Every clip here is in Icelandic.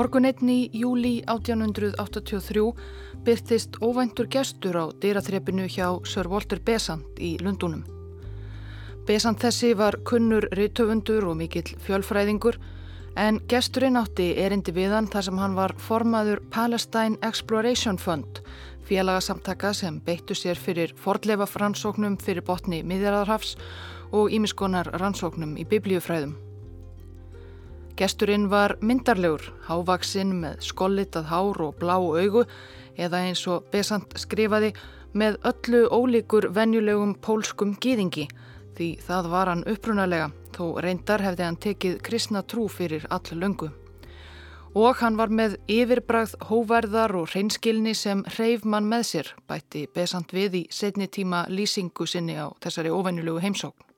Morgun einni í júli 1883 byrtist óvæntur gestur á dyraþrepinu hjá Sir Walter Besant í Lundunum. Besant þessi var kunnur reytöfundur og mikill fjölfræðingur en gesturinn átti erindi við hann þar sem hann var formaður Palestine Exploration Fund, félagasamtaka sem beittu sér fyrir fordlefa rannsóknum fyrir botni miðjararhafs og ímiskonar rannsóknum í biblíufræðum. Gesturinn var myndarlegur, hávaksinn með skollitað hár og blá augu eða eins og Besant skrifaði með öllu ólíkur venjulegum pólskum gýðingi því það var hann upprunalega þó reyndar hefði hann tekið kristna trú fyrir all löngu. Og hann var með yfirbragð hóverðar og reynskilni sem hreyf mann með sér bætti Besant við í setni tíma lýsingu sinni á þessari óvenjulegu heimsókn.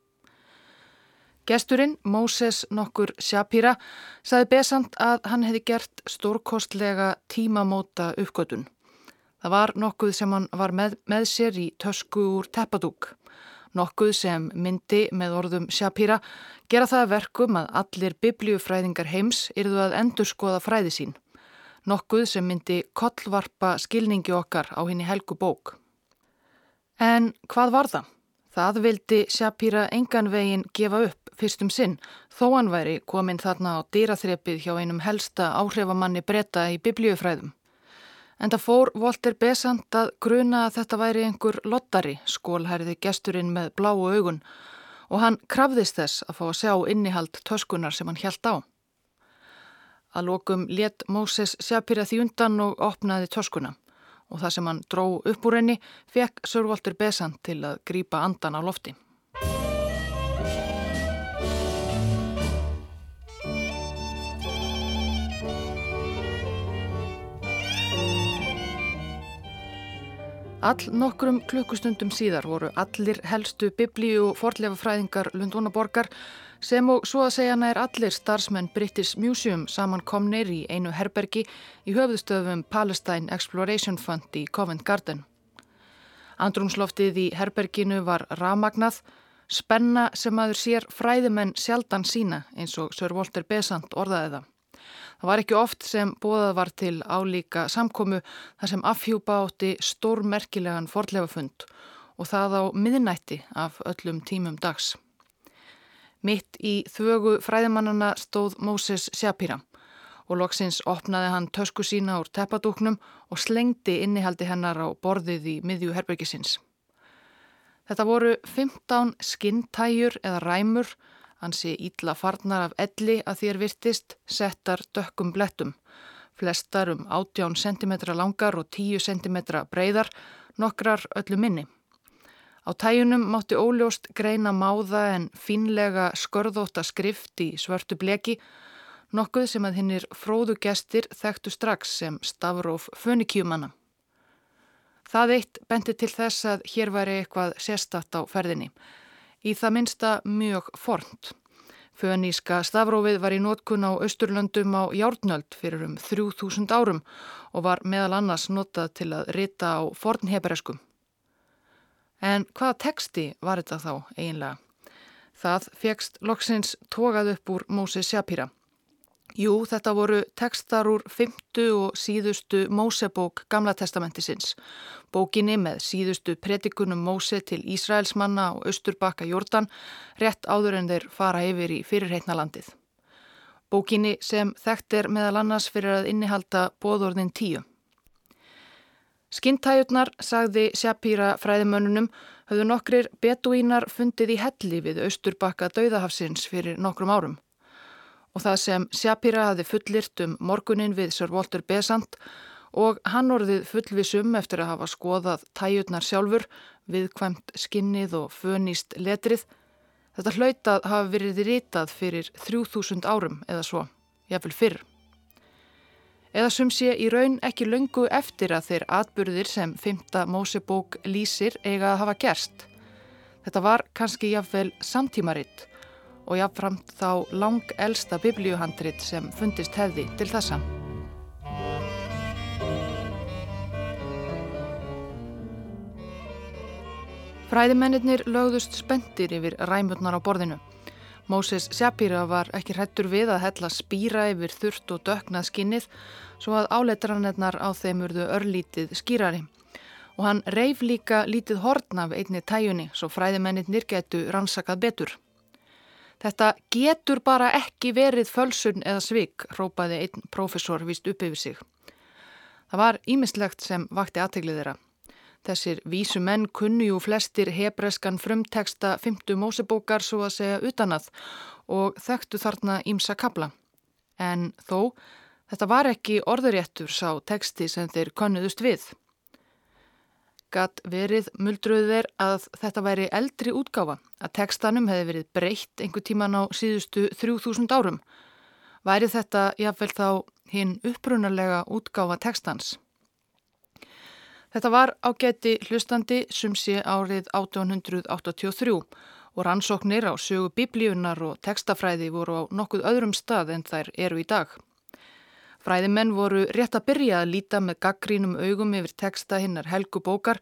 Gesturinn, Moses nokkur Shapira, saði besant að hann hefði gert stórkostlega tímamóta uppgötun. Það var nokkuð sem hann var með, með sér í tösku úr teppadúk. Nokkuð sem myndi með orðum Shapira gera það verkum að allir biblíufræðingar heims yrðu að endur skoða fræði sín. Nokkuð sem myndi kollvarpa skilningi okkar á henni helgu bók. En hvað var það? Það vildi Shapira engan veginn gefa upp fyrstum sinn þó hann væri komin þarna á dýraþrepið hjá einum helsta áhrifamanni breyta í biblíufræðum. En það fór Volter Besant að gruna að þetta væri einhver lottari, skólhæriði gesturinn með bláu augun og hann krafðist þess að fá að sjá innihald töskunar sem hann hjælt á. Að lokum let Móses Sjapira því undan og opnaði töskuna og það sem hann dró upp úr henni fekk Sör Volter Besant til að grýpa andan á lofti. All nokkrum klukkustundum síðar voru allir helstu biblíu og forlefafræðingar Lundúnaborgar sem og svo að segja nær allir starfsmenn British Museum samankomnir í einu herbergi í höfðustöfum Palestine Exploration Fund í Covent Garden. Andrumsloftið í herberginu var ramagnað, spenna sem aður sér fræðimenn sjaldan sína eins og Sir Walter Besant orðaði það. Það var ekki oft sem bóðað var til álíka samkomu þar sem afhjúpa átti stórmerkilegan forlefafund og það á miðnætti af öllum tímum dags. Mitt í þvögu fræðimannana stóð Móses Sjapira og loksins opnaði hann tösku sína úr teppadúknum og slengdi innihaldi hennar á borðið í miðju herbergisins. Þetta voru 15 skintæjur eða ræmur Hansi ítla farnar af elli að þér virtist settar dökkum blettum. Flestar um 18 cm langar og 10 cm breyðar, nokkrar öllu minni. Á tæjunum mátti óljóst greina máða en finlega skörðóta skrift í svörtu bleki, nokkuð sem að hinnir fróðu gestir þekktu strax sem stafróf fönikjumanna. Það eitt bendi til þess að hér væri eitthvað sérstatt á ferðinni. Í það minsta mjög fornt. Föníska stafrófið var í nótkun á Östurlöndum á Járnöld fyrir um 3000 árum og var meðal annars notað til að rita á fornhebereskum. En hvaða teksti var þetta þá eiginlega? Það fegst loksins tókað upp úr Mósi Sjapíra. Jú, þetta voru tekstar úr fymtu og síðustu Mósebók Gamla testamentisins. Bókinni með síðustu predikunum Móse til Ísraelsmanna og Östurbakka Jórdan rétt áður en þeir fara yfir í fyrirreitnalandið. Bókinni sem þekkt er meðal annars fyrir að innihalda bóðorðin tíu. Skintæjurnar, sagði Sjapíra fræðimönnunum, höfðu nokkrir beduínar fundið í helli við Östurbakka Dauðahafsins fyrir nokkrum árum og það sem Shapira hafi fullirt um morgunin við Sir Walter Besant og hann orðið fullvisum eftir að hafa skoðað tæjurnar sjálfur, viðkvæmt skinnið og fönýst letrið. Þetta hlautað hafi verið rítað fyrir 3000 árum eða svo, jáfnvel fyrr. Eða sem sé í raun ekki löngu eftir að þeir atbyrðir sem 5. Mósebók lýsir eiga að hafa gerst. Þetta var kannski jáfnvel samtímaritt og jáfnframt þá lang elsta biblíuhandrit sem fundist hefði til þessa. Fræðimennir lögðust spendir yfir ræmurnar á borðinu. Moses Shapira var ekki hrettur við að hella spýra yfir þurft og döknað skinnið svo að áleitranirnar á þeim urðu örlítið skýrari. Og hann reif líka lítið hortn af einni tæjunni svo fræðimennir getu rannsakað betur. Þetta getur bara ekki verið fölsun eða svik, rópaði einn profesor vist upp yfir sig. Það var ímislegt sem vakti aðteglið þeirra. Þessir vísu menn kunnu jú flestir hebreskan frumteksta 50 mósebókar svo að segja utanað og þekktu þarna ímsa kabla. En þó, þetta var ekki orðuréttur sá teksti sem þeir konnuðust við gat verið muldröður að þetta væri eldri útgáfa, að tekstanum hefði verið breytt einhver tíman á síðustu 3000 árum. Væri þetta jáfnveil þá hinn upprunalega útgáfa tekstans? Þetta var á geti hlustandi sumsi árið 1883 og rannsóknir á sögu biblíunar og tekstafræði voru á nokkuð öðrum stað en þær eru í dag. Fræðimenn voru rétt að byrja að líta með gaggrínum augum yfir texta hinnar helgu bókar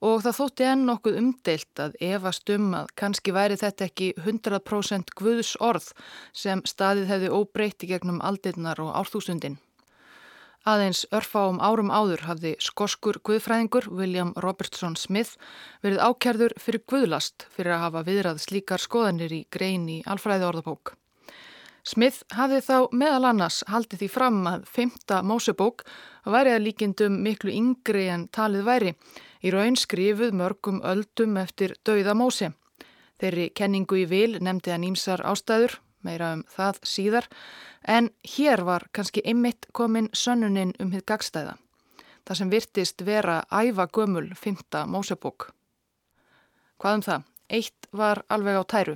og það þótti enn nokkuð umdeilt að efast um að kannski væri þetta ekki 100% guðs orð sem staðið hefði óbreytti gegnum aldirnar og árþúsundin. Aðeins örfáum árum áður hafði skoskur guðfræðingur William Robertson Smith verið ákjærður fyrir guðlast fyrir að hafa viðrað slíkar skoðanir í grein í alfræði orðabók. Smith hafði þá meðal annars haldið því fram að femta Mósebók væri að líkindum miklu yngri en talið væri, í raun skrifuð mörgum öldum eftir dauða Móse. Þeirri kenningu í vil nefndi hann ímsar ástæður, meira um það síðar, en hér var kannski einmitt komin sönnuninn um hitt gagstæða. Það sem virtist vera æfa gömul femta Mósebók. Hvað um það? Eitt var alveg á tæru.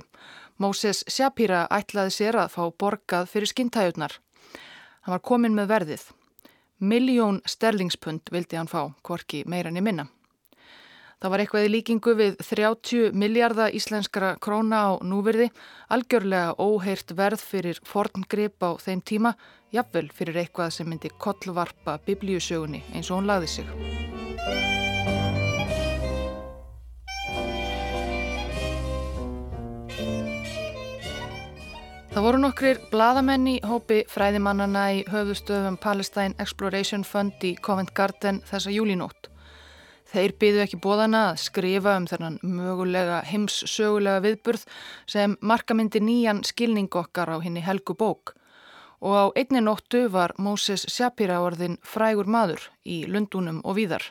Móses Shapira ætlaði sér að fá borgað fyrir skintæjurnar. Hann var komin með verðið. Miljón sterlingspund vildi hann fá, hvorki meirann í minna. Það var eitthvað í líkingu við 30 miljardar íslenskara króna á núverði, algjörlega óheirt verð fyrir forngrip á þeim tíma, jafnvel fyrir eitthvað sem myndi kollvarpa biblíusögunni eins og hún laði sig. Það voru nokkrir bladamenn í hópi fræðimannana í höfustöfum Palestine Exploration Fund í Covent Garden þessa júlinótt. Þeir byðu ekki bóðana að skrifa um þennan mögulega heimssögulega viðburð sem markamindi nýjan skilning okkar á henni helgu bók og á einni nóttu var Moses Shapira orðin frægur maður í Lundunum og víðar.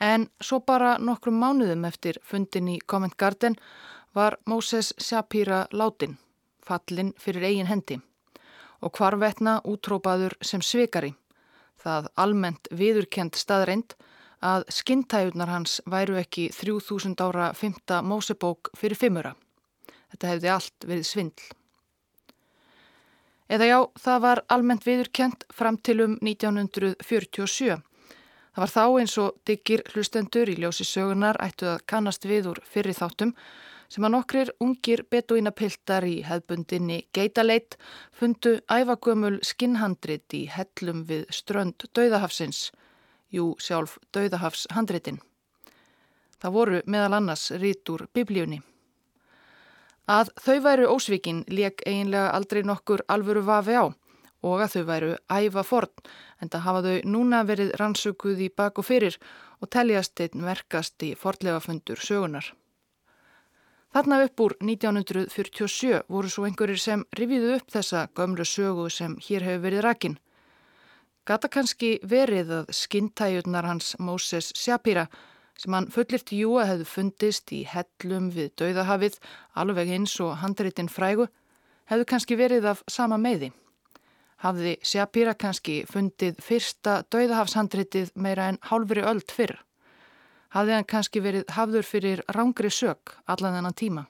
En svo bara nokkrum mánuðum eftir fundin í Covent Garden var Moses Shapira látin fallin fyrir eigin hendi og hvarvetna útrópaður sem svikari. Það almennt viðurkend staðreind að skintæjurnar hans væru ekki 3000 ára 5. mósebók fyrir fimmura. Þetta hefði allt verið svindl. Eða já, það var almennt viðurkend fram til um 1947. Það var þá eins og diggir hlustendur í ljósi sögunar ættu að kannast við úr fyrir þáttum sem að nokkrir ungir beduínapiltar í hefbundinni geitaleit fundu æfagömul skinnhandrit í hellum við strönd Dauðahafsins, jú sjálf Dauðahafshandritin. Það voru meðal annars rítur biblíunni. Að þau væru ósvíkin leik eiginlega aldrei nokkur alvöru vafi á og að þau væru æfa forn en það hafa þau núna verið rannsökuð í bak og fyrir og teljast einn verkast í forlegafundur sögunar. Þarna upp úr 1947 voru svo einhverjir sem rifiðu upp þessa gömlu sögu sem hér hefur verið rakin. Gata kannski verið að skintæjurnar hans Moses Shapira sem hann fullirti jú að hefðu fundist í hellum við dauðahafið alveg eins og handreitin frægu hefðu kannski verið af sama meiði. Hafði Shapira kannski fundið fyrsta dauðahafshandreitið meira en hálfri öll fyrr hafði hann kannski verið hafður fyrir rángri sök allan þennan tíma.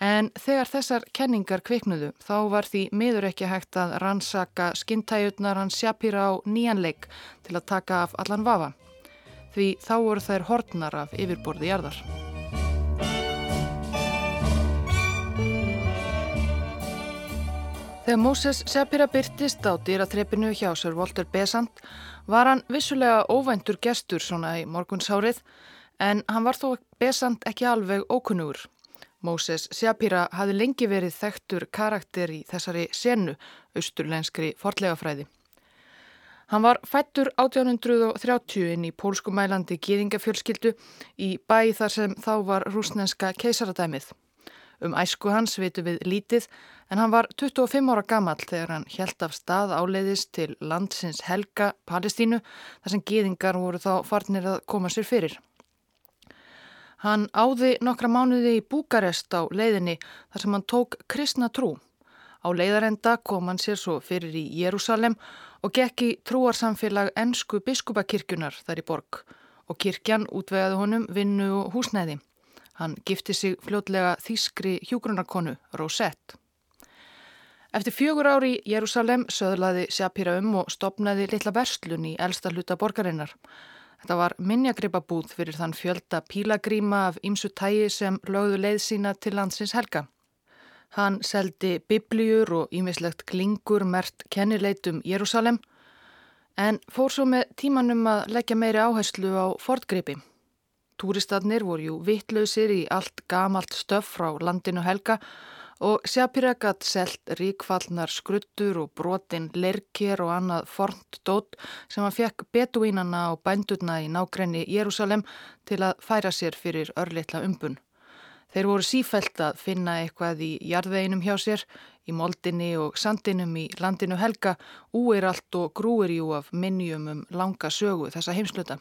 En þegar þessar kenningar kviknuðu þá var því miður ekki hægt að rannsaka skintæjutnar hans sjapira á nýjanleik til að taka af allan vafa. Því þá voru þær hortnar af yfirborði jarðar. Þegar Moses Shapira byrtist á dýratrepinu hjá Sir Walter Besant var hann vissulega óvæntur gestur svona í morgunshárið en hann var þó besant ekki alveg ókunnugur. Moses Shapira hafi lengi verið þekktur karakter í þessari senu, austurlenskri forlegafræði. Hann var fættur 1830 inn í pólskumælandi gýðingafjölskyldu í bæ þar sem þá var rúsnenska keisaradæmið. Um æsku hans vitu við lítið en hann var 25 ára gammal þegar hann hjælt af stað áleiðis til landsins Helga, Palestínu, þar sem gýðingar voru þá farnir að koma sér fyrir. Hann áði nokkra mánuði í Búkarest á leiðinni þar sem hann tók kristna trú. Á leiðarenda kom hann sér svo fyrir í Jérúsalem og gekk í trúarsamfélag ennsku biskupakirkjunar þar í borg og kirkjan útvegaði honum vinnu og húsnæði. Hann gifti sig fljótlega þýskri hjúgrunarkonu Rosette. Eftir fjögur ári í Jérúsalem söðlaði Shapira um og stopnaði litla verslun í elsta hluta borgarinnar. Þetta var minnjagripabúð fyrir þann fjölda pílagríma af ymsu tægi sem lögðu leið sína til landsins helga. Hann seldi biblíur og ímislegt klingur mert kennileitum Jérúsalem en fór svo með tímanum að leggja meiri áherslu á fortgripi. Túristatnir voru jú vittlausir í allt gamalt stöf frá landinu helga og Sjapira gatt selt ríkfallnar skruttur og brotin lerkir og annað fornt dót sem hann fekk betuínana og bændurna í nákrenni Jérúsalem til að færa sér fyrir örlittla umbun. Þeir voru sífælt að finna eitthvað í jarðveginum hjá sér, í moldinni og sandinum í landinu helga, úir allt og grúir jú af minnjum um langa sögu þessa heimsluta.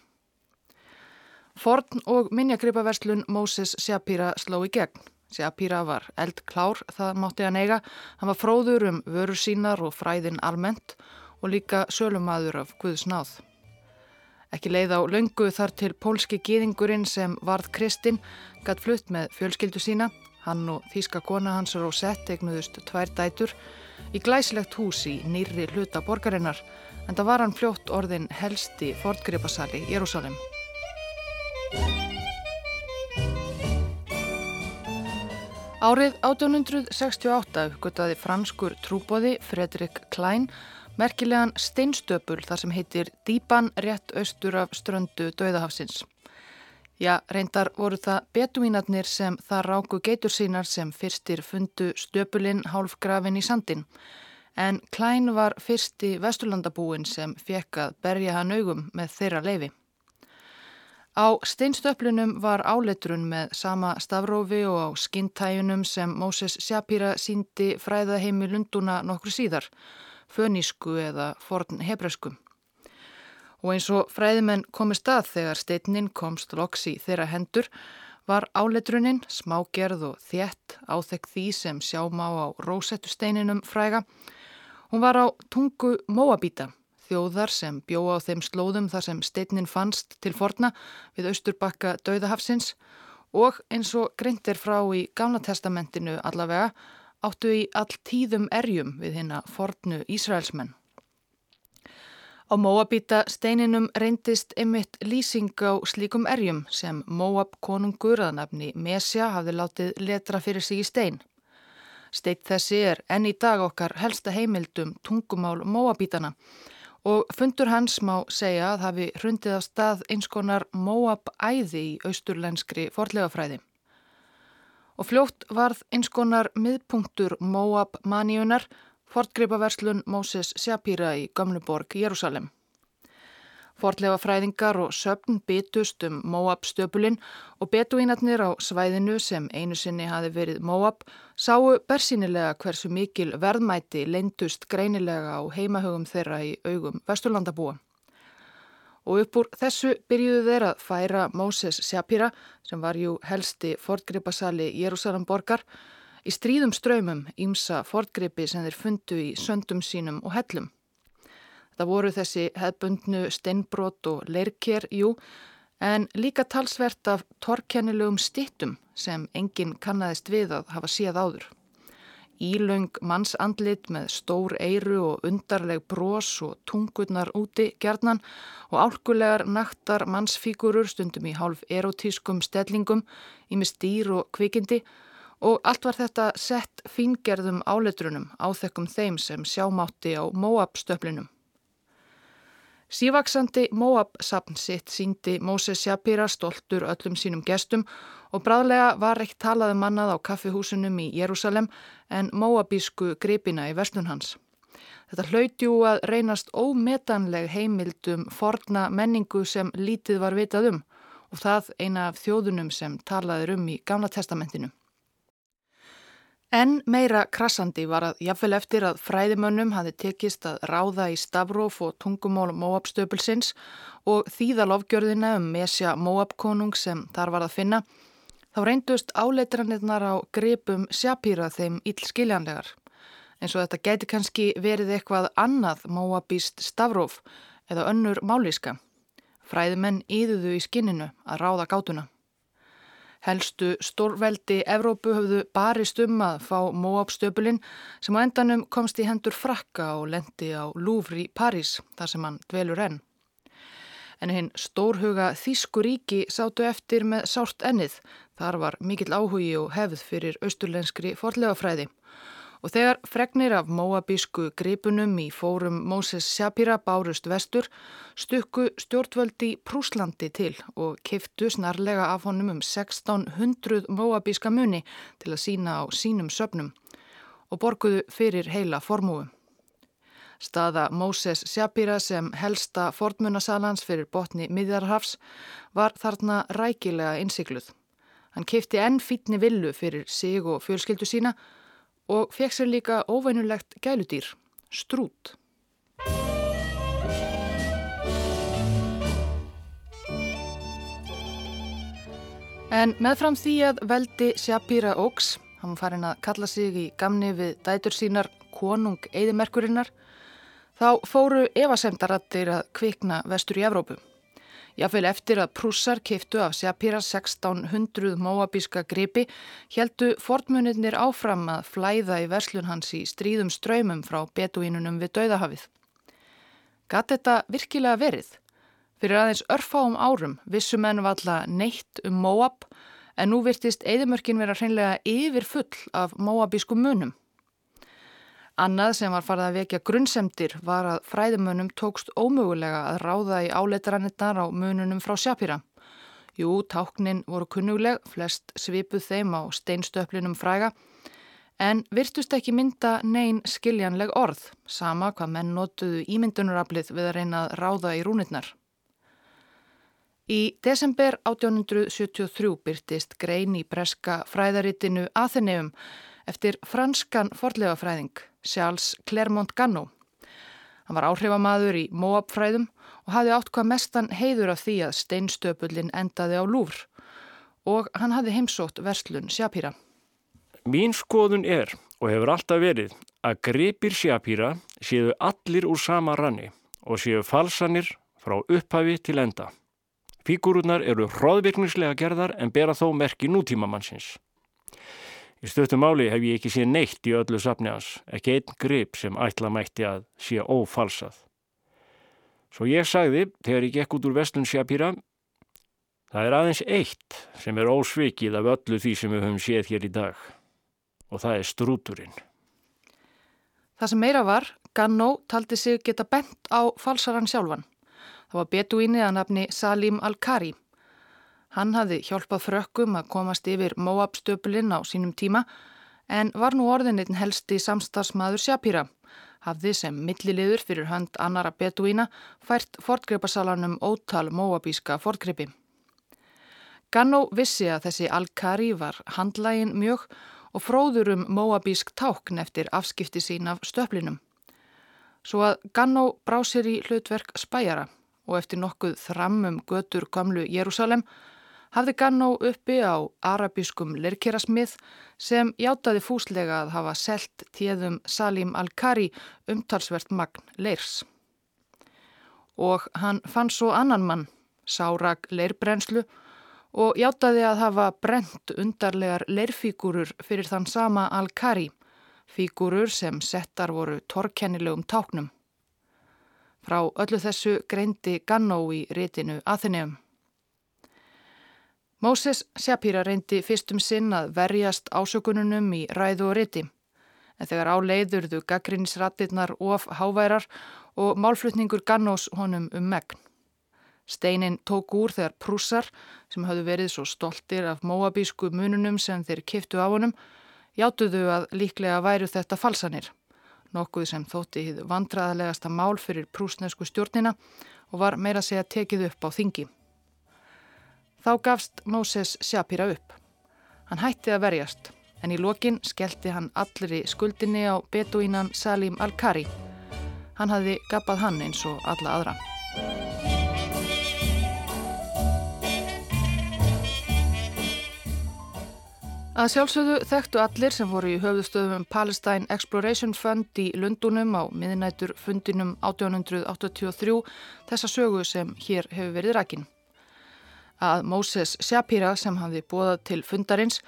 Forn og minnjagripaverslun Moses Shapira sló í gegn. Shapira var eldklár, það mátti hann eiga. Hann var fróður um vörur sínar og fræðin almennt og líka sölumadur af Guðsnáð. Ekki leið á löngu þar til pólski gýðingurinn sem varð Kristinn gatt flutt með fjölskyldu sína. Hann og þýska kona hans Rosette egnuðust tvær dætur í glæsilegt hús í nýri hluta borgarinnar en það var hann fljótt orðin helsti fortgripasali í Jérúsalem. Árið 1868 uppgöttaði franskur trúbóði Fredrik Klein merkilegan steinstöpul þar sem heitir Dýban rétt austur af ströndu Dauðahafsins. Já, reyndar voru það betuínarnir sem það ráku geitur sínar sem fyrstir fundu stöpulinn hálfgrafin í sandin. En Klein var fyrsti vesturlandabúin sem fekk að berja hann augum með þeirra leifi. Á steinstöplunum var áleitrun með sama stafrófi og á skintæjunum sem Moses Shapira síndi fræðaheimi Lunduna nokkru síðar fönísku eða forn hebresku. Og eins og fræðimenn komist að þegar steitnin komst loks í þeirra hendur var áletruninn smágerð og þjett áþekk því sem sjá má á rósettusteininum fræga. Hún var á tungu Móabíta, þjóðar sem bjó á þeim slóðum þar sem steitnin fannst til forna við austurbakka Dauðahafsins og eins og greintir frá í Gamla testamentinu allavega áttu í all tíðum erjum við hérna fornu Ísraelsmenn. Á Móabíta steininum reyndist ymitt lýsing á slíkum erjum sem Móab konungur að nafni Mesja hafði látið letra fyrir sig í stein. Steitt þessi er enn í dag okkar helsta heimildum tungumál Móabítana og fundur hans má segja að hafi hrundið á stað einskonar Móab æði í austurlenskri forlegafræði og fljótt varð einskonar miðpunktur Moab maníunar, fortgreipaverslun Moses Shapira í Gömluborg, Jérúsalem. Fortlefa fræðingar og söpn bitust um Moab stöpulinn og betuínatnir á svæðinu sem einu sinni hafi verið Moab sáu bersinilega hversu mikil verðmæti leindust greinilega á heimahögum þeirra í augum Vesturlandabúa og upp úr þessu byrjuðu þeir að færa Moses Shapira sem var jú helsti fortgripasali Jérúsalam borgar í stríðum ströymum ímsa fortgripi sem þeir fundu í söndum sínum og hellum. Það voru þessi hefbundnu steinbrot og leirker, jú, en líka talsvert af torkennilegum stittum sem enginn kannadist við að hafa síð áður ílaung mannsandlit með stór eiru og undarleg brós og tungurnar úti gerðnan og álkulegar naktar mannsfígurur stundum í hálf erotískum stellingum í með stýr og kvikindi og allt var þetta sett fingerðum áletrunum áþekkum þeim sem sjámátti á móabstöflinum. Sívaksandi Moab-sapn sitt síndi Móses Shapira stoltur öllum sínum gestum og bráðlega var ekki talað um mannað á kaffihúsunum í Jérúsalem en Moabísku gripina í vestlun hans. Þetta hlautjú að reynast ómetanleg heimildum forna menningu sem lítið var vitað um og það eina af þjóðunum sem talaður um í Gamla testamentinu. En meira krassandi var að jafnvel eftir að fræðimönnum hafi tekist að ráða í stafróf og tungumól Móabstöpulsins og þýða lofgjörðina um Mesja Móabkonung sem þar var að finna, þá reyndust áleitranirnar á grepum sjapýra þeim íllskiljanlegar eins og þetta gæti kannski verið eitthvað annað móabíst stafróf eða önnur málíska. Fræðimenn íðuðu í skinninu að ráða gátuna. Helstu stórveldi Evrópu höfðu barist um að fá móabstöpulinn sem á endanum komst í hendur frakka og lendi á Louvre í París þar sem hann dvelur enn. En hinn stórhuga Þískuríki sátu eftir með sárt ennið. Þar var mikill áhugi og hefð fyrir austurlenskri forlegafræði og þegar fregnir af móabísku gripunum í fórum Móses Shapira bárust vestur stukku stjórnvöldi Prúslandi til og kiftu snarlega af honum um 1600 móabíska muni til að sína á sínum söpnum og borguðu fyrir heila formúu. Staða Móses Shapira sem helsta fornmunasalans fyrir botni miðjarhafs var þarna rækilega innsikluð. Hann kifti enn fítni villu fyrir sig og fjölskyldu sína og fekk sér líka óveinulegt gæludýr, strút. En meðfram því að veldi Shapira Oaks, hann farin að kalla sig í gamni við dætur sínar konung eðimerkurinnar, þá fóru evasemdarattir að kvikna vestur í Evrópu. Jáfnveil eftir að prússar kiftu af Sjapira 1600 móabíska gripi heldu fortmuninnir áfram að flæða í verslun hans í stríðum ströymum frá betuínunum við Dauðahafið. Gat þetta virkilega verið? Fyrir aðeins örfáum árum vissum enn valla neitt um móab en nú virtist eðimörkin vera hreinlega yfir full af móabískum munum. Annað sem var farið að vekja grunnsemdir var að fræðimönnum tókst ómögulega að ráða í áleitarannirnar á mununum frá Sjapira. Jú, táknin voru kunnuleg, flest svipuð þeim á steinstöflinum fræga, en virtust ekki mynda neyn skiljanleg orð, sama hvað menn notuðu ímyndunarablið við að reyna að ráða í rúnirnar. Í desember 1873 byrtist grein í breska fræðaritinu Atheneum eftir franskan forlegafræðing Charles Clermont Ganno. Hann var áhrifamaður í Moab-fræðum og hafði átt hvað mestan heiður af því að steinstöpullin endaði á lúfr og hann hafði heimsótt verslun Sjapíra. Mín skoðun er og hefur alltaf verið að grepir Sjapíra séu allir úr sama ranni og séu falsanir frá upphafi til enda. Fígúrunar eru hróðvirkningslega gerðar en bera þó merki nútímamannsins. Í stöttum máli hef ég ekki séð neitt í öllu safni hans, ekki einn grip sem ætla mætti að sé ófalsað. Svo ég sagði, þegar ég gekk út úr vestlun Sjapíra, það er aðeins eitt sem er ósvikið af öllu því sem við höfum séð hér í dag og það er strúturinn. Það sem meira var, Gannó taldi sig geta bent á falsaran sjálfan. Það var betuínið að nafni Salim Al-Kari. Hann hafði hjálpað frökkum að komast yfir Moab-stöpulinn á sínum tíma en var nú orðinitn helsti samstarsmaður Sjapíra. Hafði sem milliliður fyrir hönd annara betuína fært fortgreipasalanum ótal Moabíska fortgreipi. Gannó vissi að þessi Al-Kari var handlægin mjög og fróður um Moabísk tákn eftir afskipti sín af stöplinum. Svo að Gannó brá sér í hlutverk spæjara og eftir nokkuð þrammum götur gamlu Jérúsalem hafði Gannó uppi á arabískum lerkerasmið sem játaði fúslega að hafa selt tíðum Salim Al-Kari umtalsvert magn leirs. Og hann fann svo annan mann, Sárag leirbrenslu, og játaði að hafa brent undarlegar leirfígurur fyrir þann sama Al-Kari, fígurur sem settar voru torkennilegum táknum. Frá öllu þessu greindi Gannó í rétinu Aþeneum. Móses Sjapíra reyndi fyrstum sinn að verjast ásökununum í ræðu og riti. En þegar á leiðurðu gaggrinisratirnar of háværar og málflutningur Gannós honum um megn. Steinin tók úr þegar prússar, sem hafðu verið svo stoltir af móabísku mununum sem þeir kiftu á honum, játuðu að líklega væru þetta falsanir. Nokkuð sem þótti hið vandraðalegasta mál fyrir prúsnesku stjórnina og var meira segja tekið upp á þingi. Þá gafst Moses Shapira upp. Hann hætti að verjast, en í lokin skellti hann allir í skuldinni á beduínan Salim Al-Kari. Hann hafði gappað hann eins og alla aðra. Að sjálfsögðu þekktu allir sem voru í höfðustöðum Palestine Exploration Fund í Lundunum á miðinætur fundinum 1883 þessa sögu sem hér hefur verið rækinn. Að Moses Shapira sem hafði bóðað til fundarins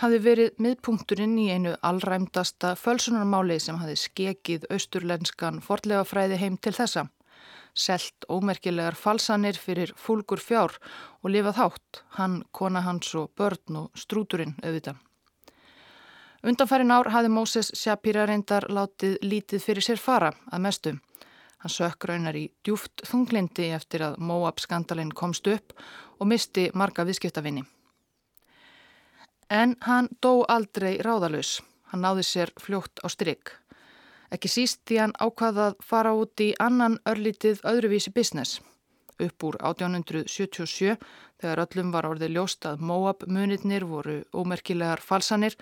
hafði verið miðpunkturinn í einu allræmdasta fölsunarmáli sem hafði skekið austurlenskan fordlega fræði heim til þessa selt ómerkilegar falsanir fyrir fúlgur fjár og lifað hátt, hann, kona hans og börn og strúturinn auðvita. Undanfærin ár hafði Móses Shapira reyndar látið lítið fyrir sér fara að mestu. Hann sökk raunar í djúft þunglindi eftir að Moab skandalinn komst upp og misti marga viðskiptavinni. En hann dó aldrei ráðalus. Hann náði sér fljótt á stryk. Ekki síst því hann ákvaðað fara út í annan örlítið öðruvísi business. Upp úr 1877 þegar öllum var orðið ljóst að Moab munirnir voru ómerkilegar falsanir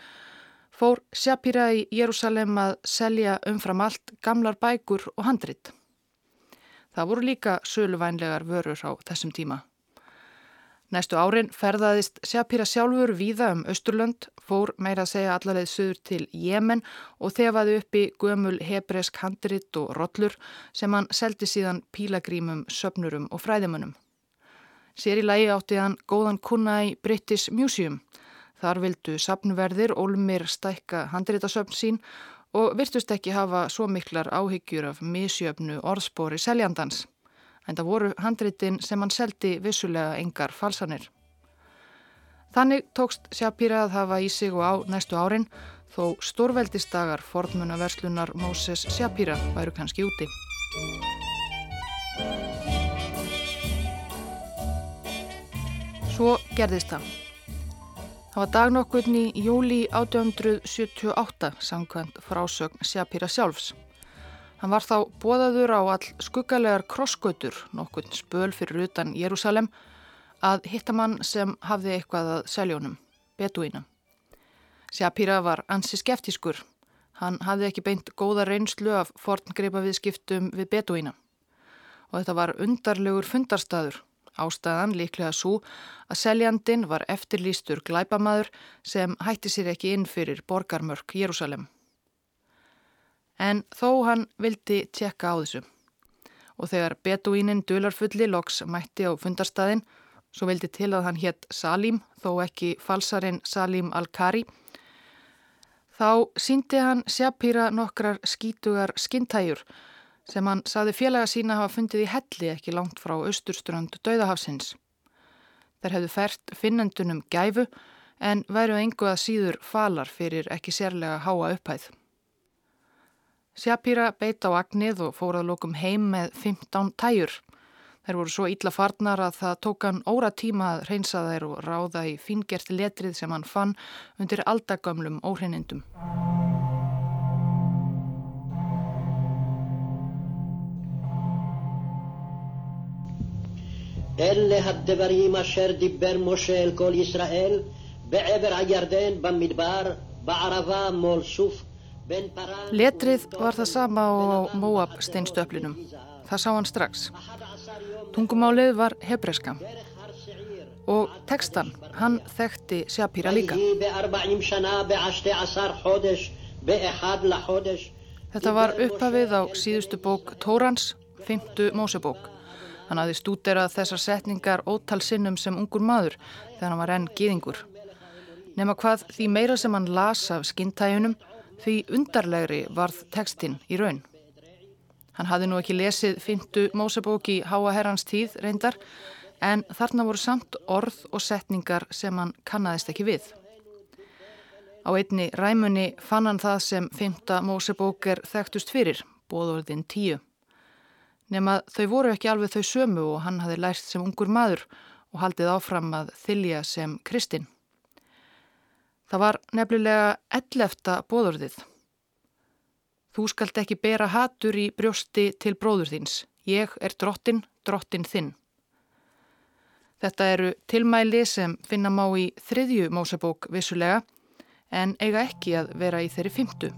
fór Shapira í Jérúsalem að selja umfram allt gamlar bækur og handrit. Það voru líka söluvænlegar vörur á þessum tíma. Næstu árin ferðaðist Shapira sjálfur víða um Östurlönd, fór meira að segja allarleið söður til Jemen og þefaði upp í gömul hebresk handrit og rollur sem hann seldi síðan pílagrímum, söpnurum og fræðimönnum. Sér í lagi átti hann góðan kuna í British Museum. Þar vildu sapnverðir Olmir stækka handritasöpn sín og virtust ekki hafa svo miklar áhyggjur af misjöfnu orðspori seljandans en það voru handritin sem hann seldi vissulega engar falsanir. Þannig tókst Shapira að hafa í sig og á næstu árin þó stórveldistagar fornmunaverslunar Moses Shapira væru kannski úti. Svo gerðist það. Það var dagnokkurni í júli 1878 samkvæmt frásögn Shapira sjálfs. Hann var þá bóðaður á all skuggalegar krossgötur, nokkurn spöl fyrir utan Jérúsalem, að hitta mann sem hafði eitthvað að seljónum, beduína. Sjapíra var ansi skeftiskur. Hann hafði ekki beint góða reynslu af forngreipa viðskiptum við beduína. Og þetta var undarlegur fundarstaður. Ástæðan líklega svo að seljandin var eftirlýstur glæpamaður sem hætti sér ekki inn fyrir borgarmörk Jérúsalem en þó hann vildi tjekka á þessu. Og þegar beduínin dularfulli loks mætti á fundarstaðin, svo vildi til að hann hétt Salim, þó ekki falsarinn Salim Al-Kari, þá síndi hann Shapira nokkrar skítugar skintæjur sem hann saði félaga sína hafa fundið í helli ekki langt frá austurströnd Dauðahafsins. Þær hefðu fært finnendunum gæfu en væru engu að síður falar fyrir ekki sérlega háa upphæð. Sjapíra beit á agnið og fór að lókum heim með 15 tæjur. Þær voru svo ítla farnar að það tók hann óra tíma að reynsa þær og ráða í fingert letrið sem hann fann undir aldagömlum óhreinindum. אלה הדברים אשר דיבר משה אל כל ישראל בעבר הירדן במדבר בערבה מול סוף Letrið var það sama á Moab steinstöflinum. Það sá hann strax. Tungumálið var hebreska. Og tekstan, hann þekkti Shapira líka. Þetta var upphafið á síðustu bók Tórans, fymtu Mósebók. Hann hafði stúderað þessar setningar ótal sinnum sem ungur maður þegar hann var enn gýðingur. Nefna hvað því meira sem hann las af skintæjunum Því undarlegri varð tekstinn í raun. Hann hafði nú ekki lesið fyndu Mósebók í Háa herrans tíð reyndar en þarna voru samt orð og setningar sem hann kannadist ekki við. Á einni ræmunni fann hann það sem fymta Mósebók er þekktust fyrir, bóðorðin tíu. Nefn að þau voru ekki alveg þau sömu og hann hafi lært sem ungur maður og haldið áfram að þylja sem kristinn. Það var nefnilega ellefta bóðorðið. Þú skalt ekki bera hatur í brjósti til bróður þins. Ég er drottin, drottin þinn. Þetta eru tilmæli sem finna má í þriðju Mósebók vissulega en eiga ekki að vera í þeirri fymtu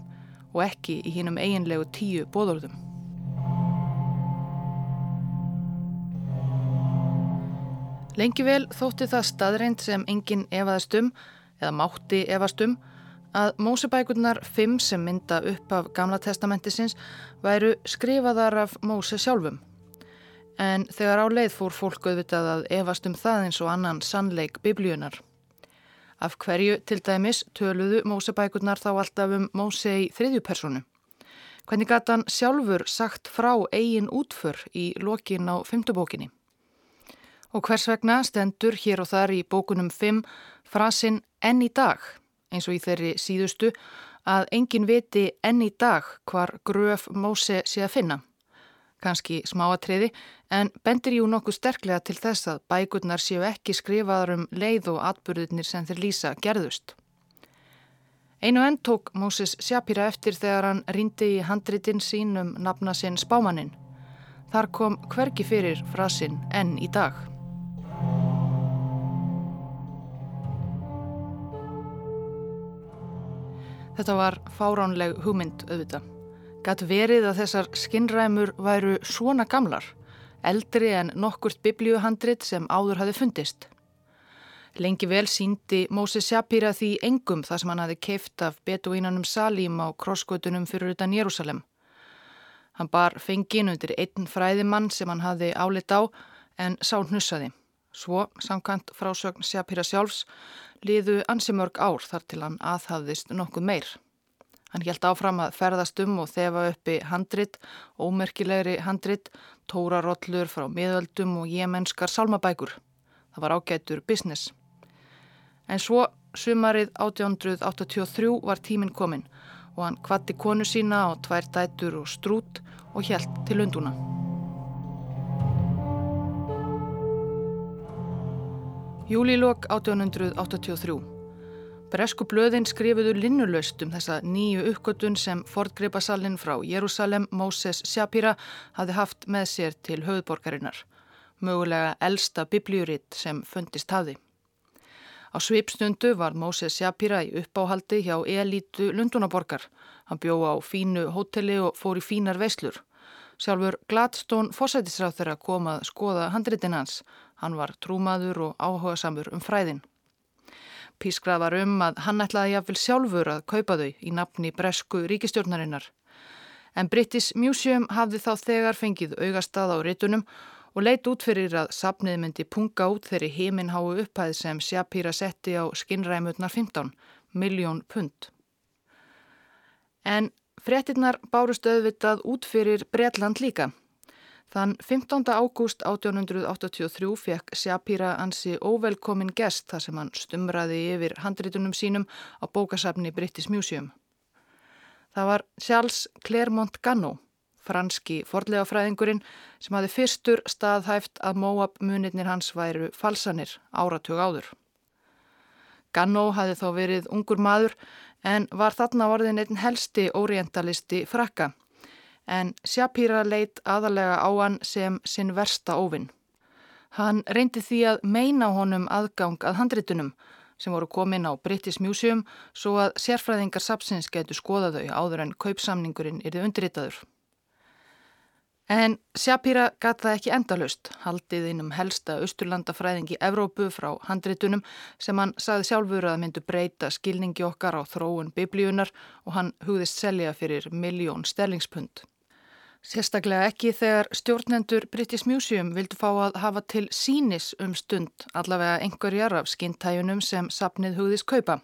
og ekki í hínum eiginlegu tíu bóðorðum. Lengi vel þótti það staðreind sem enginn efaðast um eða mátti efast um að Mósebækurnar fimm sem mynda upp af Gamla testamentisins væru skrifaðar af Móse sjálfum. En þegar á leið fór fólk auðvitað að efast um það eins og annan sannleik biblíunar. Af hverju til dæmis töluðu Mósebækurnar þá alltaf um Móse í þriðju personu. Hvernig gæti hann sjálfur sagt frá eigin útför í lokin á fymtubókinni? Og hvers vegna stendur hér og þar í bókunum 5 frasin enn í dag, eins og í þeirri síðustu, að engin viti enn í dag hvar gröf Móse sé að finna. Kanski smáatriði, en bendir jú nokkuð sterklega til þess að bækurnar séu ekki skrifaðar um leið og atbyrðinir sem þeir lýsa gerðust. Einu enn tók Móses Sjapira eftir þegar hann rindi í handritin sín um nafna sinn spámaninn. Þar kom hvergi fyrir frasinn enn í dag. Þetta var fáránleg hugmynd auðvitað. Gatt verið að þessar skinnræmur væru svona gamlar, eldri en nokkurt biblíuhandrit sem áður hafi fundist. Lengi vel síndi Móses Shapira því engum það sem hann hafi keift af betuínanum Salím á krossgötunum fyrir utan Jérúsalem. Hann bar fengin undir einn fræðimann sem hann hafi álit á en sá hnussaði. Svo, samkant frásögn Shapira sjálfs, liðu ansi mörg ár þar til hann aðhafðist nokkuð meir. Hann hjælt áfram að ferðast um og þefa uppi handrit, ómerkilegri handrit, tórarollur frá miðöldum og jemenskar salmabækur. Það var ágætur business. En svo sumarið 1883 var tíminn kominn og hann kvatti konu sína á tvær dætur og strút og hjælt til unduna. Júlílokk 1883. Bresku blöðin skrifuðu linnulöst um þessa nýju uppgötun sem Fordgripasallin frá Jérúsalem Moses Shapira hafði haft með sér til höfðborgarinnar. Mögulega elsta biblíuritt sem fundist hafi. Á svipstundu var Moses Shapira í uppáhaldi hjá elítu Lundunaborgar. Hann bjó á fínu hóteli og fór í fínar veislur. Sjálfur Gladstone fósætisráð þeirra kom að skoða handritin hans. Hann var trúmaður og áhuga samur um fræðin. Pískrað var um að hann ætlaði jáfnvel sjálfur að kaupa þau í nafni bresku ríkistjórnarinnar. En British Museum hafði þá þegar fengið augastað á réttunum og leitt út fyrir að sapnið myndi punga út þeirri heiminn háu upphæð sem Shapira setti á skinnræmutnar 15, miljón pund. En frettinnar bárust auðvitað út fyrir Bretland líka. Þann 15. ágúst 1883 fekk Shapira ansi óvelkomin gest þar sem hann stumraði yfir handritunum sínum á bókasafni British Museum. Það var Charles Clermont Ganno, franski forlega fræðingurinn sem hafi fyrstur staðhæft að Moab munirnir hans væru falsanir áratug áður. Ganno hafi þá verið ungur maður en var þarna orðin einn helsti orientalisti frakka en Shapira leitt aðalega á hann sem sinn versta óvinn. Hann reyndi því að meina honum aðgang að handritunum sem voru komin á British Museum svo að sérfræðingar sapsins getur skoða þau áður en kaupsamningurinn erði undirritaður. En Shapira gata ekki endalust, haldið innum helsta austurlandafræðingi Evrópu frá handritunum sem hann saði sjálfur að myndu breyta skilningi okkar á þróun biblíunar og hann hugðist selja fyrir miljón sterlingspund. Sérstaklega ekki þegar stjórnendur British Museum vildu fá að hafa til sínis um stund allavega einhverjar af skintæjunum sem sapnið hugðist kaupa.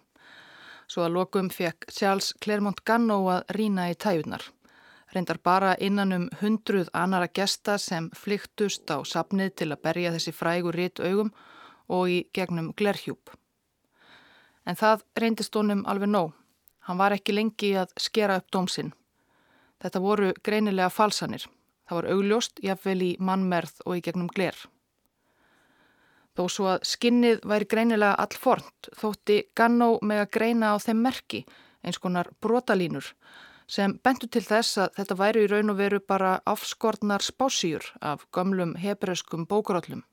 Svo að lokum fekk Charles Clermont Ganno að rína í tæjunar. Reyndar bara innan um hundruð anara gesta sem flyktust á sapnið til að berja þessi frægur ritt augum og í gegnum glerhjúp. En það reyndist honum alveg nóg. Hann var ekki lengi að skera upp dómsinn. Þetta voru greinilega falsanir. Það var augljóst, jafnvel í mannmerð og í gegnum gler. Þó svo að skinnið væri greinilega allfornt, þótti Gannó með að greina á þeim merki, eins konar brotalínur, sem bentu til þess að þetta væri í raun og veru bara afskortnar spásýjur af gömlum hebreuskum bókurállum.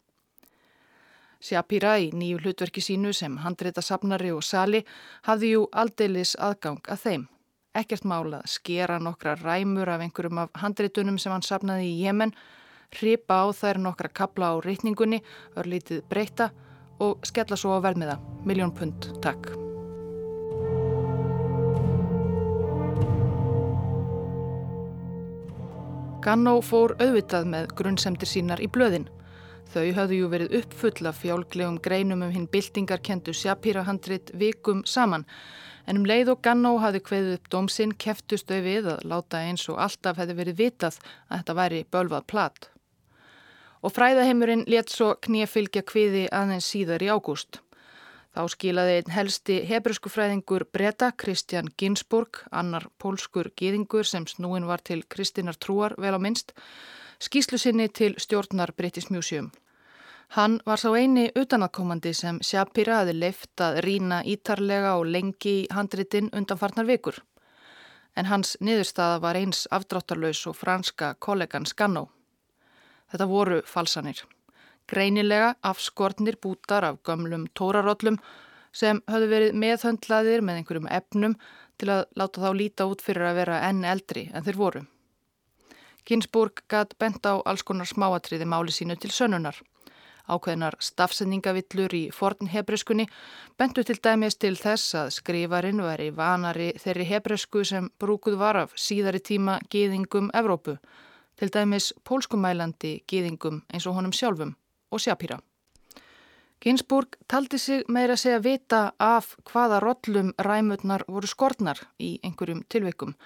Shapira í nýju hlutverki sínu sem handreita sapnari og sali hafði jú aldeilis aðgang að þeim. Ekkert mála skera nokkra ræmur af einhverjum af handreitunum sem hann sapnaði í Jemen, hripa á þær nokkra kabla á reytningunni, örlítið breyta og skella svo á vermiða. Miljón pund, takk. Gannó fór auðvitað með grunnsemdir sínar í blöðin. Þau hafðu jú verið uppfull af fjálglegum greinum um hinn byltingarkendu Shapira-handrit vikum saman en um leið og Gannó hafði kveðið upp dómsinn keftust þau við að láta eins og alltaf hefði verið vitað að þetta væri bölvað plat. Og fræðaheimurinn let svo knýjafylgja kviði aðeins síðar í ágúst. Þá skilaði einn helsti hebruskú fræðingur Breta, Kristjan Ginsburg, annar pólskur gýðingur sem snúin var til Kristinar Trúar vel á minnst, skýslu sinni til stjórnar British Museum. Hann var sá eini utanakomandi sem Shapira hafi leift að rína ítarlega og lengi í handritin undanfarnar vikur. En hans niðurstaða var eins afdráttarlaus og franska kollegan Skannó. Þetta voru falsanir. Greinilega afskortnir bútar af gömlum tórarollum sem höfðu verið meðhöndlaðir með einhverjum efnum til að láta þá líta út fyrir að vera enn eldri en þeir voru. Ginsburg gætt bent á alls konar smáatriði máli sínu til sönnunar. Ákveðnar stafsendingavillur í forn hebreskunni bentu til dæmis til þess að skrifarin veri vanari þeirri hebresku sem brúkuð var af síðari tíma gýðingum Evrópu, til dæmis pólskumælandi gýðingum eins og honum sjálfum og Shapira. Ginsburg taldi sig meira segja vita af hvaða rollum ræmutnar voru skortnar í einhverjum tilveikum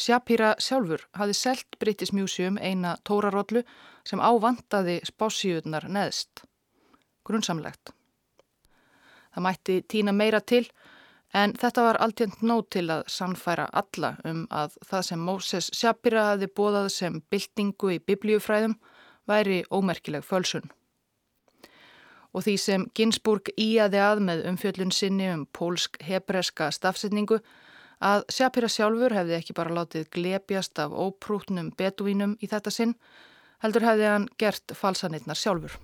Shapira sjálfur hafi selt British Museum eina tórarollu sem ávandaði spásíunar neðst. Grunnsamlegt. Það mætti tína meira til en þetta var alltjönd nóg til að sannfæra alla um að það sem Moses Shapira hafi bóðað sem byltingu í biblíufræðum væri ómerkileg fölsun. Og því sem Ginsburg íaði að með umfjöllun sinni um pólsk-hebreska stafsetningu að Shapira sjálfur hefði ekki bara látið glepjast af óprútnum beduínum í þetta sinn, heldur hefði hann gert falsanitnar sjálfur.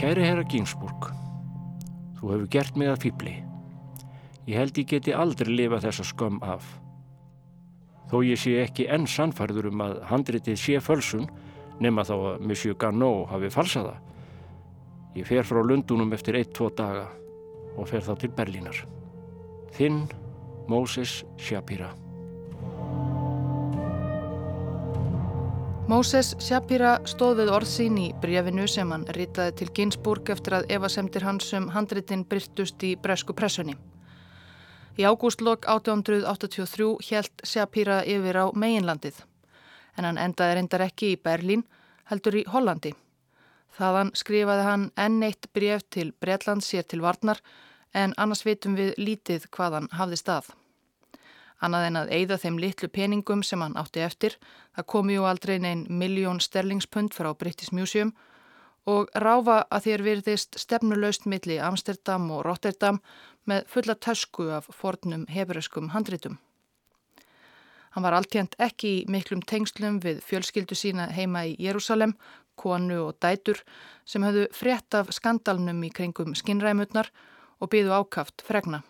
Kæri herra Ginsburg, þú hefur gert mig að fýbli. Ég held ég geti aldrei lifa þessa skömm af. Þó ég sé ekki enn sannfærður um að handritið sé fölsun nema þá að Monsieur Gannot hafi falsaða. Ég fer frá Lundunum eftir ein-tvo daga og fer þá til Berlínar. Þinn Moses Shapira. Moses Shapira stóð við orð sín í brefinu sem hann ritaði til Ginsburg eftir að Eva semtir hans um handritin byrtust í bresku pressunni. Í ágústlokk 1883 helt Shapira yfir á meginlandið en hann endaði reyndar ekki í Berlín heldur í Hollandi. Þaðan skrifaði hann enn eitt bref til Bretland sér til varnar en annars veitum við lítið hvað hann hafði stað. Annað en að eigða þeim litlu peningum sem hann átti eftir, það komi ju aldrei neinn miljón sterlingspund frá British Museum og ráfa að þér virðist stefnuleust milli Amsterdam og Rotterdam með fulla tösku af fornum hefuröskum handritum. Hann var alltjent ekki í miklum tengslum við fjölskyldu sína heima í Jérúsalem konu og dætur sem höfðu frétt af skandalnum í kringum skinnræmutnar og byðu ákaft fregna.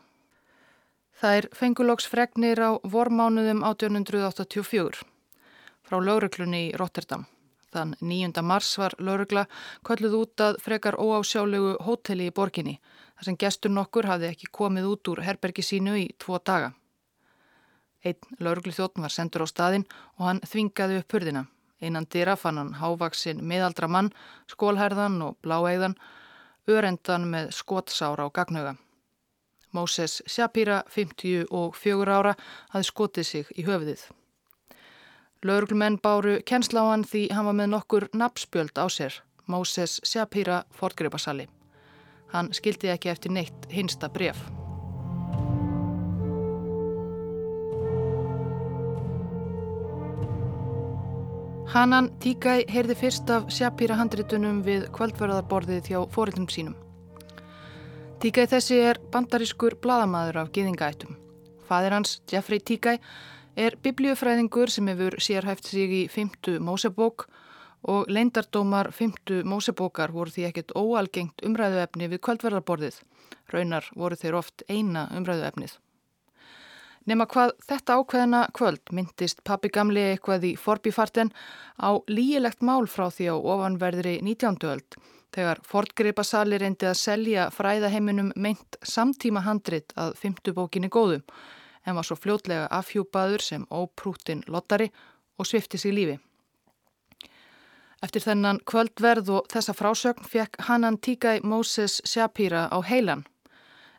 Það er fenguloks fregnir á vormánuðum 1884 frá lauruglunni í Rotterdam. Þann 9. mars var laurugla kölluð út að frekar óásjálegu hóteli í borginni þar sem gestur nokkur hafði ekki komið út úr herbergi sínu í tvo daga. Einn laurugli þjóttn var sendur á staðin og hann þvingaði upp hurðina. Einan dýra fann hann hávaksin miðaldra mann, skólherðan og bláegðan, örendan með skotsára á gagnauga. Móses Shapira, 54 ára, hafði skotið sig í höfðið. Lauruglumenn báru hann því hann var með nokkur napspjöld á sér. Moses Shapira fortgripasali. Hann skildi ekki eftir neitt hinsta bref. Hanan Tíkæ heyrði fyrst af Shapira handritunum við kvöldverðarborðið hjá fórildum sínum. Tíkæ þessi er bandarískur bladamæður af giðingaættum. Fadir hans, Jeffrey Tíkæ, er biblíufræðingur sem hefur sérhæft sig í fymtu Mósebók og leindardómar fymtu Mósebókar voru því ekkert óalgengt umræðuefni við kvöldverðarborðið. Raunar voru þeir oft eina umræðuefnið. Nefna hvað þetta ákveðina kvöld myndist pappi gamli eitthvað í forbifarten á lígilegt mál frá því á ofanverðri 19. öld þegar fortgripa sali reyndi að selja fræðaheiminum meint samtíma handrit að fymtu bókinni góðum en var svo fljótlega afhjúpaður sem óprútin lottari og svifti sig lífi. Eftir þennan kvöldverð og þessa frásögn fekk Hanan Tíkæ Moses Shapira á heilan.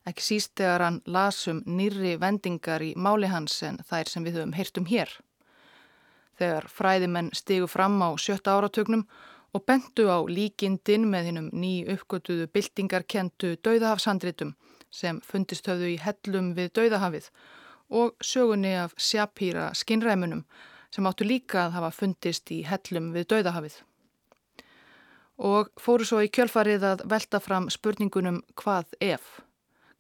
Ekki síst þegar hann lasum nýri vendingar í máli hans en þær sem við höfum heyrt um hér. Þegar fræðimenn stigu fram á sjötta áratögnum og bentu á líkindin með hinnum ný uppgötuðu byltingarkentu dauðahafshandritum sem fundist höfðu í hellum við dauðahafið og sögunni af sjapýra skinnræmunum sem áttu líka að hafa fundist í hellum við Dauðahafið. Og fóru svo í kjölfarið að velta fram spurningunum hvað ef?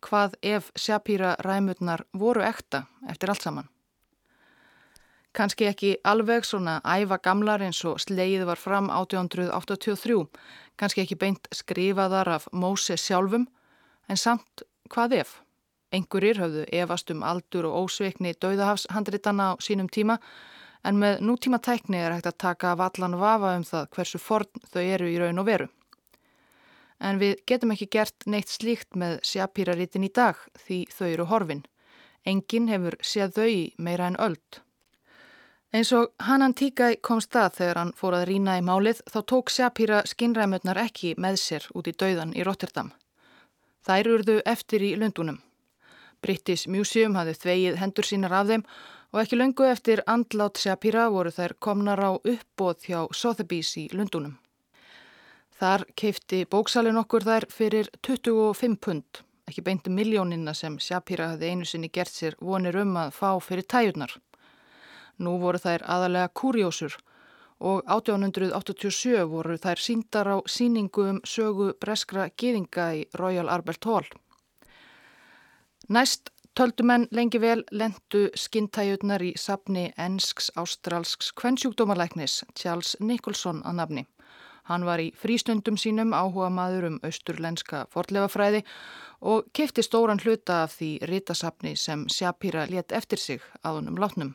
Hvað ef sjapýra ræmurnar voru ekta eftir allt saman? Kanski ekki alveg svona æfa gamlar eins og sleið var fram 1883, kannski ekki beint skrifaðar af Móse sjálfum, en samt hvað ef? Engurir höfðu efast um aldur og ósveikni dauðahafshandritana á sínum tíma en með nútíma tækni er hægt að taka af allan vafa um það hversu forn þau eru í raun og veru. En við getum ekki gert neitt slíkt með sjapýraritin í dag því þau eru horfin. Engin hefur séð þau í meira en öld. Eins og Hanan Tíkæ kom stað þegar hann fór að rína í málið þá tók sjapýra skinnræmurnar ekki með sér út í dauðan í Rotterdam. Þær urðu eftir í Lundunum. British Museum hafði þvegið hendur sínar af þeim og ekki löngu eftir andlát Shapira voru þær komnar á uppbóð hjá Sotheby's í Lundunum. Þar keifti bóksalin okkur þær fyrir 25 pund, ekki beinti miljónina sem Shapira hafði einu sinni gert sér vonir um að fá fyrir tæjurnar. Nú voru þær aðalega kurjósur og 1887 voru þær síndar á síningu um sögu breskra gýðinga í Royal Albert Hall. Næst töldumenn lengi vel lendu skintæjurnar í sapni ensks ástralsks kvennsjúkdómalæknis Charles Nicholson að nafni. Hann var í frístundum sínum áhuga maður um austurlenska forlefafræði og kefti stóran hluta af því rítasapni sem Shapira let eftir sig að honum látnum.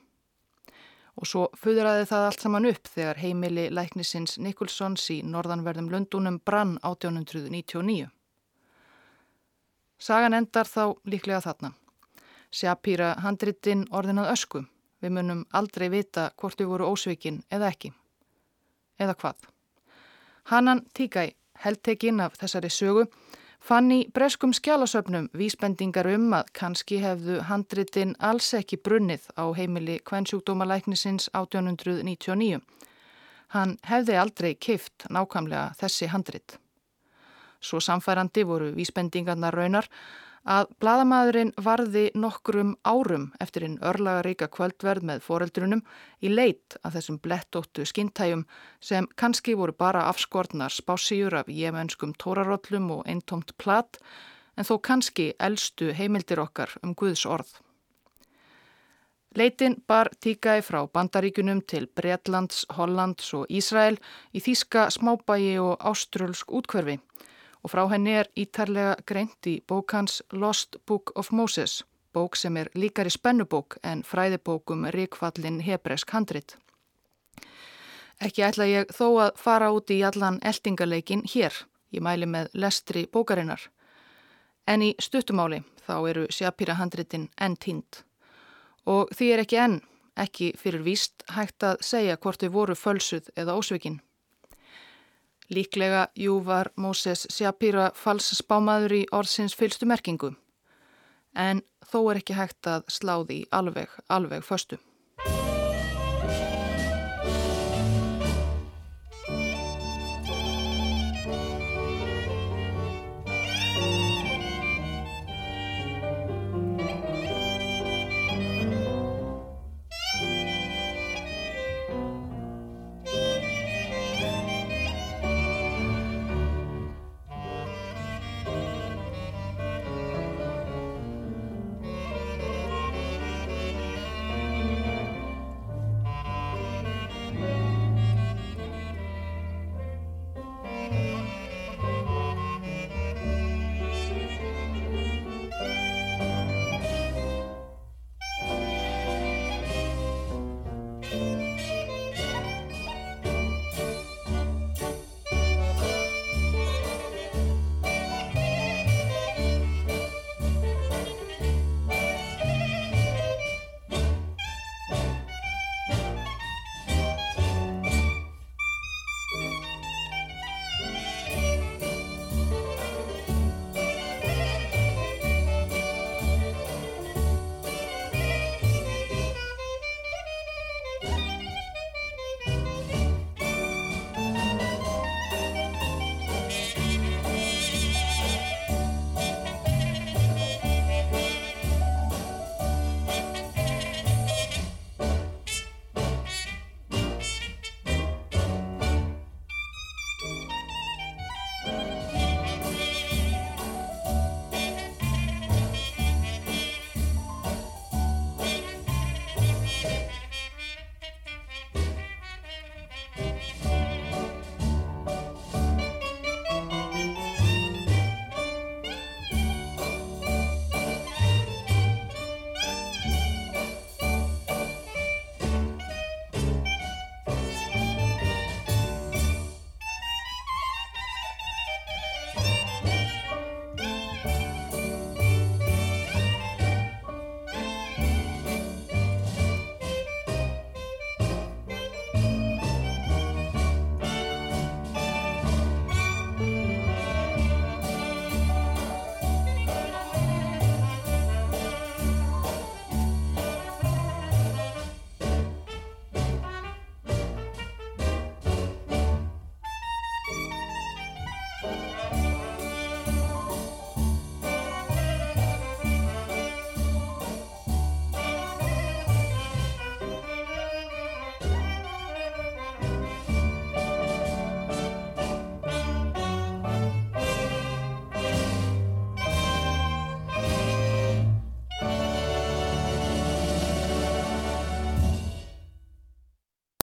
Og svo fuðraði það allt saman upp þegar heimili læknisins Nicholsons í norðanverðum Lundunum brann 1899. Sagan endar þá líklega þarna. Sjapýra handritinn orðinað ösku. Við munum aldrei vita hvort við voru ósvikinn eða ekki. Eða hvað? Hannan Tíkæ, heldtekinn af þessari sögu, fann í breskum skjálasöfnum vísbendingar um að kannski hefðu handritinn alls ekki brunnið á heimili kvennsjúkdómalæknisins 1899. Hann hefði aldrei kift nákvæmlega þessi handrit. Svo samfærandi voru vísbendingarna raunar að bladamæðurinn varði nokkrum árum eftir einn örlaga ríka kvöldverð með foreldrunum í leit að þessum blettóttu skintæjum sem kannski voru bara afskortnar spásíur af jemenskum tórarollum og eintomt platt en þó kannski eldstu heimildir okkar um Guðs orð. Leitin bar tíkaði frá Bandaríkunum til Breitlands, Hollands og Ísrael í þýska smábægi og áströlsk útkverfi og frá henni er ítarlega greint í bókans Lost Book of Moses, bók sem er líkari spennubók en fræðibókum ríkfallin hebresk handrit. Ekki ætla ég þó að fara út í allan eldingaleikin hér, ég mæli með lestri bókarinnar. En í stuttumáli þá eru sjapýra handritin enn tínd. Og því er ekki enn, ekki fyrir víst, hægt að segja hvort þau voru fölsuð eða ósveikin. Líklega, jú, var Móses Sjapíra falsspámaður í orðsins fylstu merkingu. En þó er ekki hægt að slá því alveg, alveg föstu.